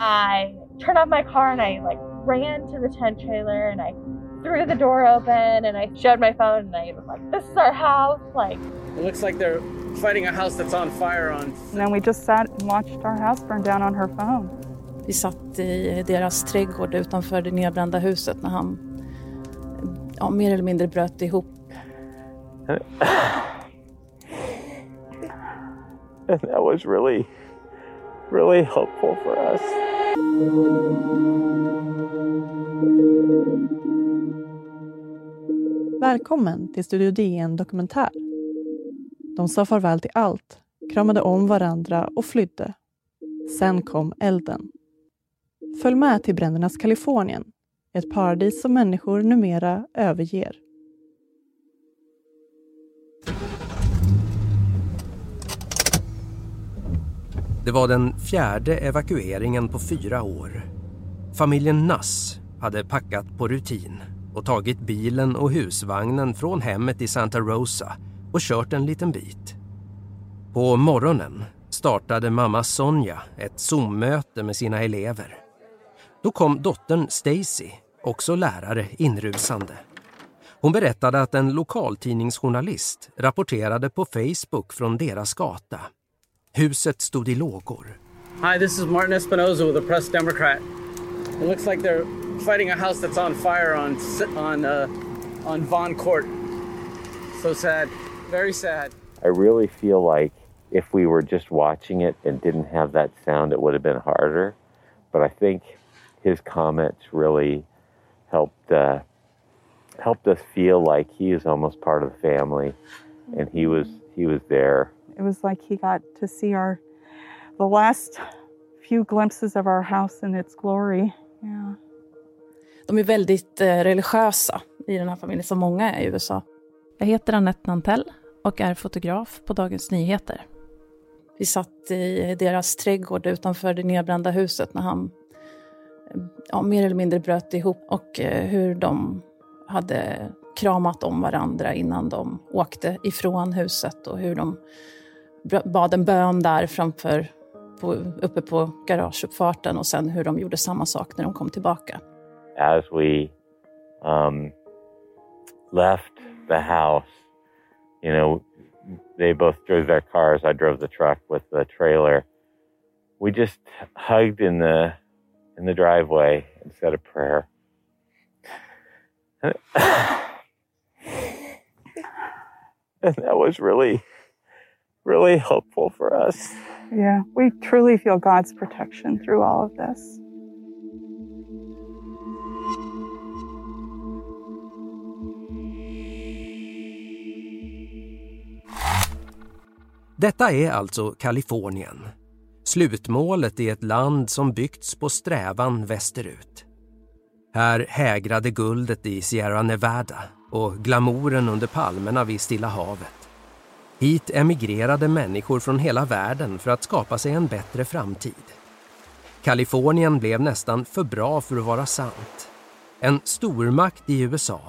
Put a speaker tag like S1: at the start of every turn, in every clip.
S1: I turned off my car and I like ran to the tent trailer and I threw the door open and I showed my phone and I was like, "This is our house." Like
S2: It looks like they're fighting a house that's on fire on.
S3: And then we just sat and watched our house burn down on her phone.
S4: Vi satt i deras trädgård utanför det nedbrända huset när han ja, mer eller mindre bröt ihop.
S5: And that was really, really helpful for us.
S6: Välkommen till Studio DN Dokumentär. De sa farväl till allt, kramade om varandra och flydde. Sen kom elden. Följ med till brändernas Kalifornien, ett paradis som människor numera överger.
S7: Det var den fjärde evakueringen på fyra år. Familjen Nass hade packat på rutin och tagit bilen och husvagnen från hemmet i Santa Rosa och kört en liten bit. På morgonen startade mamma Sonja ett Zoom-möte med sina elever. Då kom dottern Stacy, också lärare, inrusande. Hon berättade att en lokaltidningsjournalist rapporterade på Facebook från deras gata. Huset stod i lågor.
S2: Hi, this is Martin Espinoza with the Press Democrat. It looks like they're fighting a house that's on fire on on uh, on Vaughn Court. So sad, very sad.
S5: I really feel like if we were just watching it and didn't have that sound, it would have been harder. But I think his comments really helped uh, helped us feel like he is almost part of the family, and he was he was there.
S3: It was like he got to see our the last few glimpses of our house and its glory. Yeah.
S4: De är väldigt eh, religiösa i den här familjen, som många är i USA. Jag heter Anette Nantell och är fotograf på Dagens Nyheter. Vi satt i deras trädgård utanför det nedbrända huset när han ja, mer eller mindre bröt ihop och eh, hur de hade kramat om varandra innan de åkte ifrån huset och hur de bad en bön där framför, på, uppe på garageuppfarten och sen hur de gjorde samma sak när de kom tillbaka.
S5: As we um, left the house, you know, they both drove their cars. I drove the truck with the trailer. We just hugged in the in the driveway and said a prayer. and that was really, really helpful for us.
S3: Yeah, we truly feel God's protection through all of this.
S7: Detta är alltså Kalifornien. Slutmålet i ett land som byggts på strävan västerut. Här hägrade guldet i Sierra Nevada och glamouren under palmerna vid Stilla havet. Hit emigrerade människor från hela världen för att skapa sig en bättre framtid. Kalifornien blev nästan för bra för att vara sant. En stormakt i USA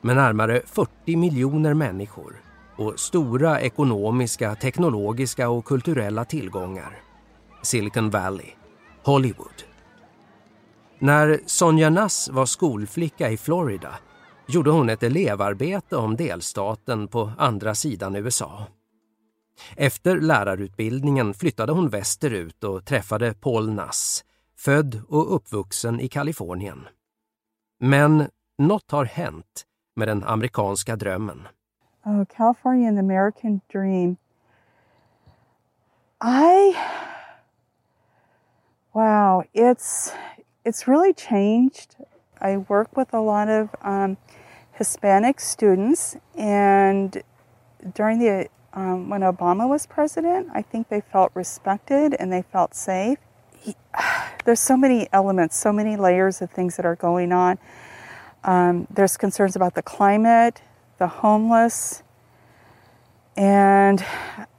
S7: med närmare 40 miljoner människor och stora ekonomiska, teknologiska och kulturella tillgångar. Silicon Valley, Hollywood. När Sonja Nass var skolflicka i Florida gjorde hon ett elevarbete om delstaten på andra sidan USA. Efter lärarutbildningen flyttade hon västerut och träffade Paul Nass, född och uppvuxen i Kalifornien. Men något har hänt med den amerikanska drömmen.
S3: Oh, California and the American dream. I wow, it's it's really changed. I work with a lot of um, Hispanic students, and during the um, when Obama was president, I think they felt respected and they felt safe. He, there's so many elements, so many layers of things that are going on. Um, there's concerns about the climate, the homeless, and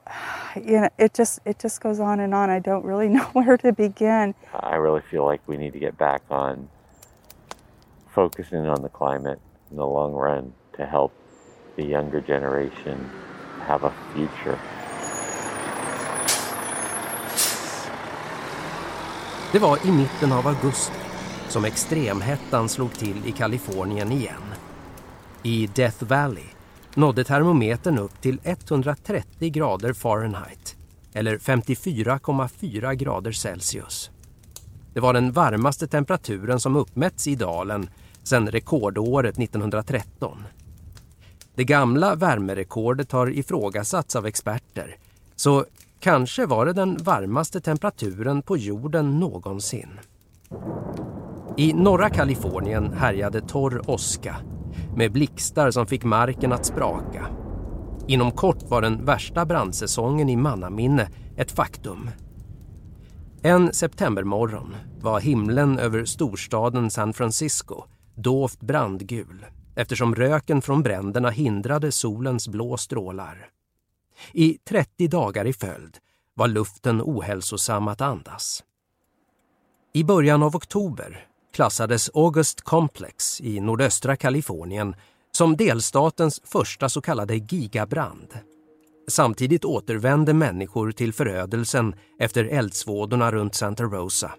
S3: you know, it just it just goes on and on. I don't really know where to begin.
S5: I really feel like we need to get back on focusing on the climate in the long run to help the younger generation have a future.
S7: Det var i mitten av augusti som extremhettan slog till i Kalifornien igen. I Death Valley nådde termometern upp till 130 grader Fahrenheit eller 54,4 grader Celsius. Det var den varmaste temperaturen som uppmätts i dalen sedan rekordåret 1913. Det gamla värmerekordet har ifrågasatts av experter så kanske var det den varmaste temperaturen på jorden någonsin. I norra Kalifornien härjade torr åska med blixtar som fick marken att spraka. Inom kort var den värsta brandsäsongen i mannaminne ett faktum. En septembermorgon var himlen över storstaden San Francisco dovt brandgul eftersom röken från bränderna hindrade solens blå strålar. I 30 dagar i följd var luften ohälsosam att andas. I början av oktober klassades August Complex i nordöstra Kalifornien som delstatens första så kallade gigabrand. Samtidigt återvände människor till förödelsen efter eldsvådorna runt Santa Rosa.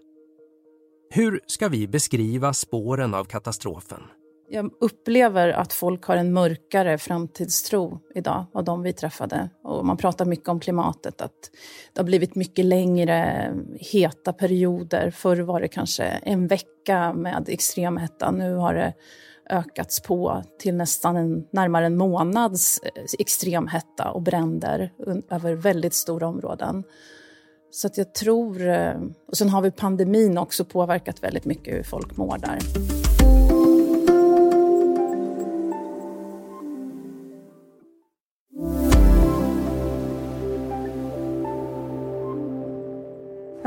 S7: Hur ska vi beskriva spåren av katastrofen?
S4: Jag upplever att folk har en mörkare framtidstro idag av de vi träffade. Och man pratar mycket om klimatet, att det har blivit mycket längre heta perioder. Förr var det kanske en vecka med extremhetta. Nu har det ökats på till nästan en, närmare en månads eh, extremhetta och bränder över väldigt stora områden. Så att jag tror... Eh, och sen har vi pandemin också påverkat väldigt mycket hur folk mår där.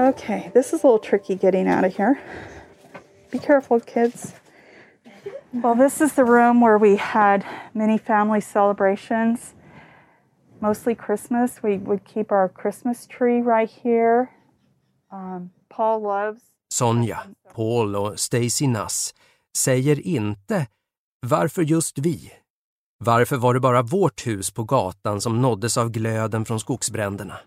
S3: Okay, this is a little tricky getting out of here. Be careful, kids. Well, this is the room where we had many family celebrations, mostly Christmas. We would keep our Christmas tree right here. Um, Paul loves.
S7: Sonja, Paul och Stacy Nass säger inte varför just vi? Varför var det bara vårt hus på gatan som nåddes av glöden från skogsbränderna?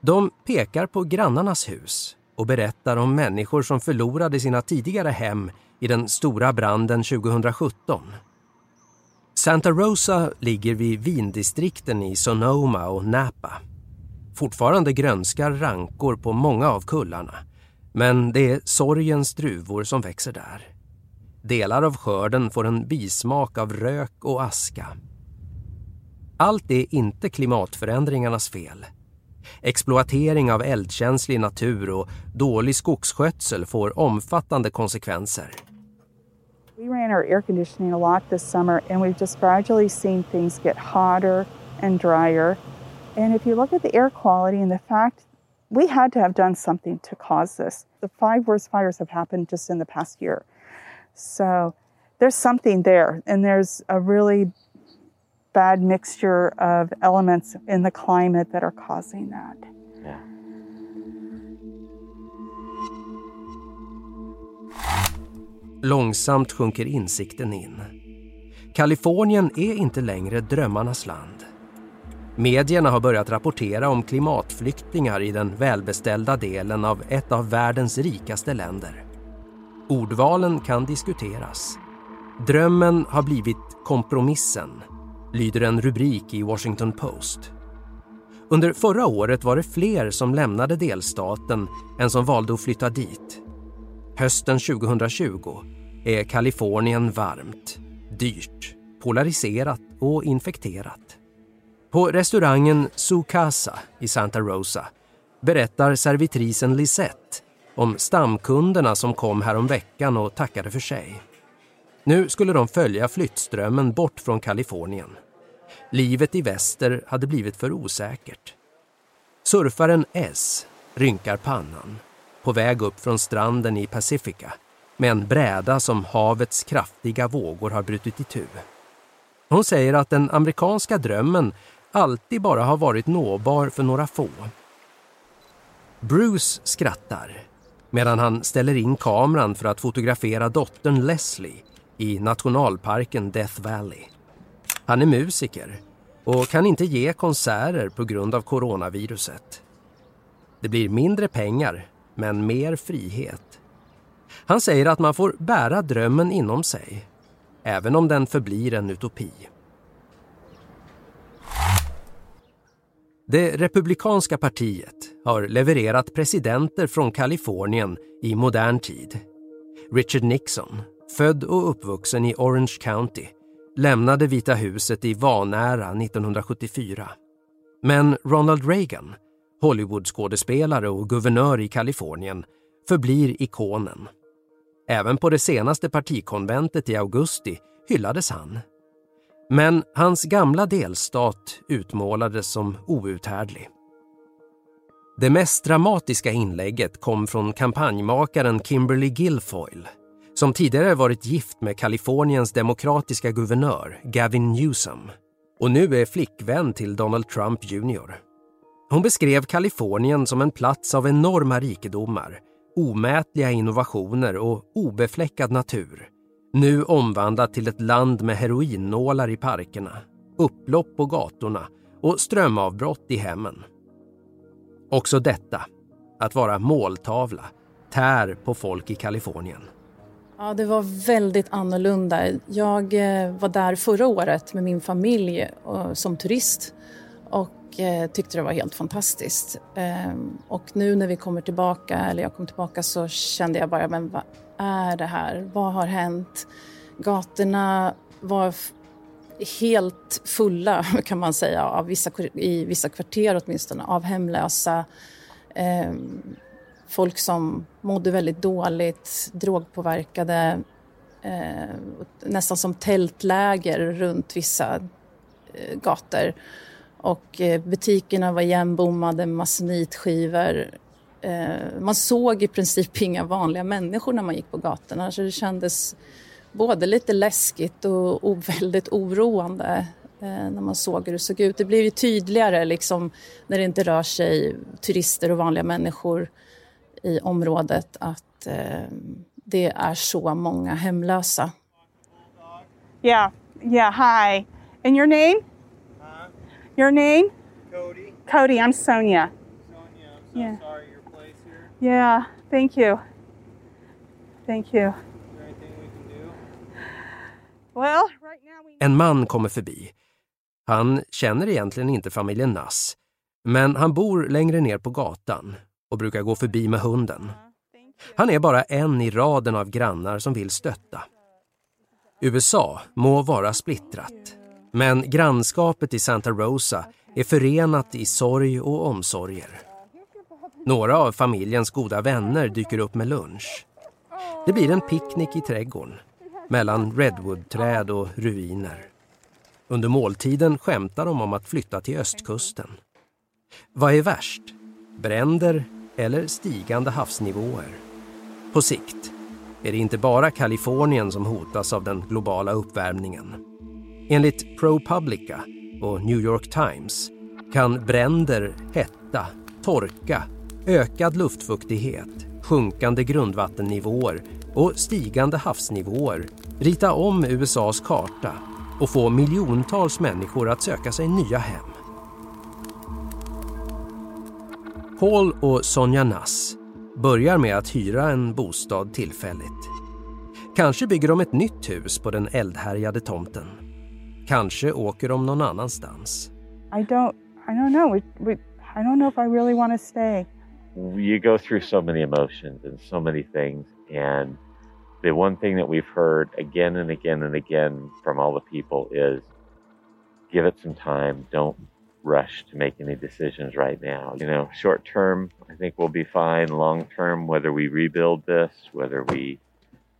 S7: De pekar på grannarnas hus och berättar om människor som förlorade sina tidigare hem i den stora branden 2017. Santa Rosa ligger vid vindistrikten i Sonoma och Napa. Fortfarande grönskar rankor på många av kullarna men det är sorgens druvor som växer där. Delar av skörden får en bismak av rök och aska. Allt är inte klimatförändringarnas fel. Exploatering av eldkänslig natur och dålig skogsskötsel får omfattande konsekvenser.
S3: We ran our air conditioning a lot this summer and we've just gradually seen things get hotter and drier. And if you look at the air quality and the fact we had to have done something to cause this. The five worst fires have happened just in the past year. So there's something there and there's a really bad mixture of elements in the climate that are causing that.
S7: Långsamt sjunker insikten in. Kalifornien är inte längre drömmarnas land. Medierna har börjat rapportera om klimatflyktingar i den välbeställda delen av ett av världens rikaste länder. Ordvalen kan diskuteras. Drömmen har blivit kompromissen lyder en rubrik i Washington Post. Under förra året var det fler som lämnade delstaten än som valde att flytta dit. Hösten 2020 är Kalifornien varmt, dyrt, polariserat och infekterat. På restaurangen Su Casa i Santa Rosa berättar servitrisen Lisette om stamkunderna som kom häromveckan och tackade för sig. Nu skulle de följa flyttströmmen bort från Kalifornien. Livet i väster hade blivit för osäkert. Surfaren S rynkar pannan på väg upp från stranden i Pacifica med en bräda som havets kraftiga vågor har brutit itu. Hon säger att den amerikanska drömmen alltid bara har varit nåbar för några få. Bruce skrattar medan han ställer in kameran för att fotografera dottern Leslie i nationalparken Death Valley. Han är musiker och kan inte ge konserter på grund av coronaviruset. Det blir mindre pengar, men mer frihet. Han säger att man får bära drömmen inom sig, även om den förblir en utopi. Det republikanska partiet har levererat presidenter från Kalifornien i modern tid. Richard Nixon, född och uppvuxen i Orange County, lämnade Vita huset i vanära 1974. Men Ronald Reagan, Hollywoodskådespelare och guvernör i Kalifornien, förblir ikonen. Även på det senaste partikonventet i augusti hyllades han. Men hans gamla delstat utmålades som outhärdlig. Det mest dramatiska inlägget kom från kampanjmakaren Kimberly Guilfoyle som tidigare varit gift med Kaliforniens demokratiska guvernör Gavin Newsom och nu är flickvän till Donald Trump Jr. Hon beskrev Kalifornien som en plats av enorma rikedomar, omätliga innovationer och obefläckad natur. Nu omvandlat till ett land med heroinnålar i parkerna, upplopp på gatorna och strömavbrott i hemmen. Också detta, att vara måltavla, tär på folk i Kalifornien.
S4: Ja, det var väldigt annorlunda. Jag eh, var där förra året med min familj eh, som turist och eh, tyckte det var helt fantastiskt. Ehm, och nu när vi kommer tillbaka, eller jag kom tillbaka, så kände jag bara, men vad är det här? Vad har hänt? Gatorna var helt fulla, kan man säga, av vissa, i vissa kvarter åtminstone, av hemlösa. Ehm, folk som mådde väldigt dåligt, drogpåverkade, eh, nästan som tältläger runt vissa eh, gator. Och eh, butikerna var igenbommade med masonitskivor. Eh, man såg i princip inga vanliga människor när man gick på gatorna så det kändes både lite läskigt och, väldigt oroande eh, när man såg hur det såg ut. Det blev ju tydligare liksom, när det inte rör sig turister och vanliga människor i området att det är så många hemlösa.
S3: Yeah, yeah, hi. And your name? Your name?
S8: Cody.
S3: Cody, I'm Sonia.
S8: Sonia, I'm so
S3: Yeah.
S8: sorry your place here.
S3: Yeah, thank you. Thank you. Well, right now we
S7: En man kommer förbi. Han känner egentligen inte familjen Nass, men han bor längre ner på gatan och brukar gå förbi med hunden. Han är bara en i raden av grannar som vill stötta. USA må vara splittrat, men grannskapet i Santa Rosa är förenat i sorg och omsorger. Några av familjens goda vänner dyker upp med lunch. Det blir en picknick i trädgården mellan redwoodträd och ruiner. Under måltiden skämtar de om att flytta till östkusten. Vad är värst? Bränder eller stigande havsnivåer? På sikt är det inte bara Kalifornien som hotas av den globala uppvärmningen. Enligt ProPublica och New York Times kan bränder, hetta, torka, ökad luftfuktighet, sjunkande grundvattennivåer och stigande havsnivåer rita om USAs karta och få miljontals människor att söka sig nya hem. Paul och Sonja Nass börjar med att hyra en bostad tillfälligt. Kanske bygger de ett nytt hus på den eldhärjade tomten. Kanske åker de någon annanstans.
S3: I don't I don't know. We, we I don't know if I really want to stay.
S5: You go through so many emotions and so many things. And the one thing that we've heard again and again and again from all the people is give it some time. Don't rush to make any decisions right now. You know, short term, I think we'll be fine. Long term, whether we rebuild this, whether we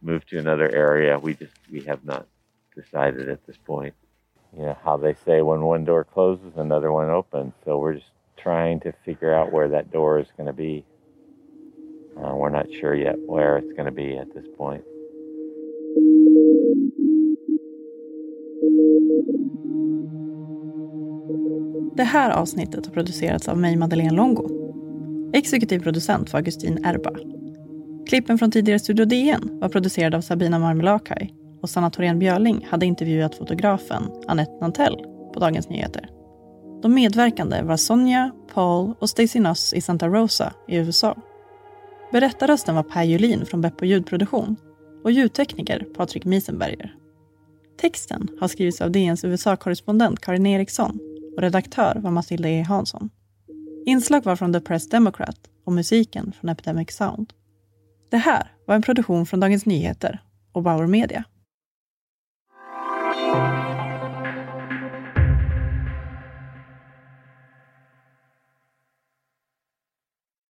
S5: move to another area, we just we have not decided at this point. You know how they say when one door closes, another one opens. So we're just trying to figure out where that door is going to be. Uh, we're not sure yet where it's going to be at this point.
S6: Det här avsnittet har producerats av mig, Madeleine Longo. Exekutiv producent var Augustin Erba. Klippen från tidigare Studio DN var producerade av Sabina Marmelakai och Sanna Thorén Björling hade intervjuat fotografen Annette Nantell på Dagens Nyheter. De medverkande var Sonja, Paul och Stacy Noss i Santa Rosa i USA. Berättarrösten var Per Julin från Beppo ljudproduktion och ljudtekniker Patrik Miesenberger. Texten har skrivits av DNs USA-korrespondent Karin Eriksson och redaktör var Matilda E Hansson. Inslag var från The Press Democrat och musiken från Epidemic Sound. Det här var en produktion från Dagens Nyheter och Bauer Media. Thank you.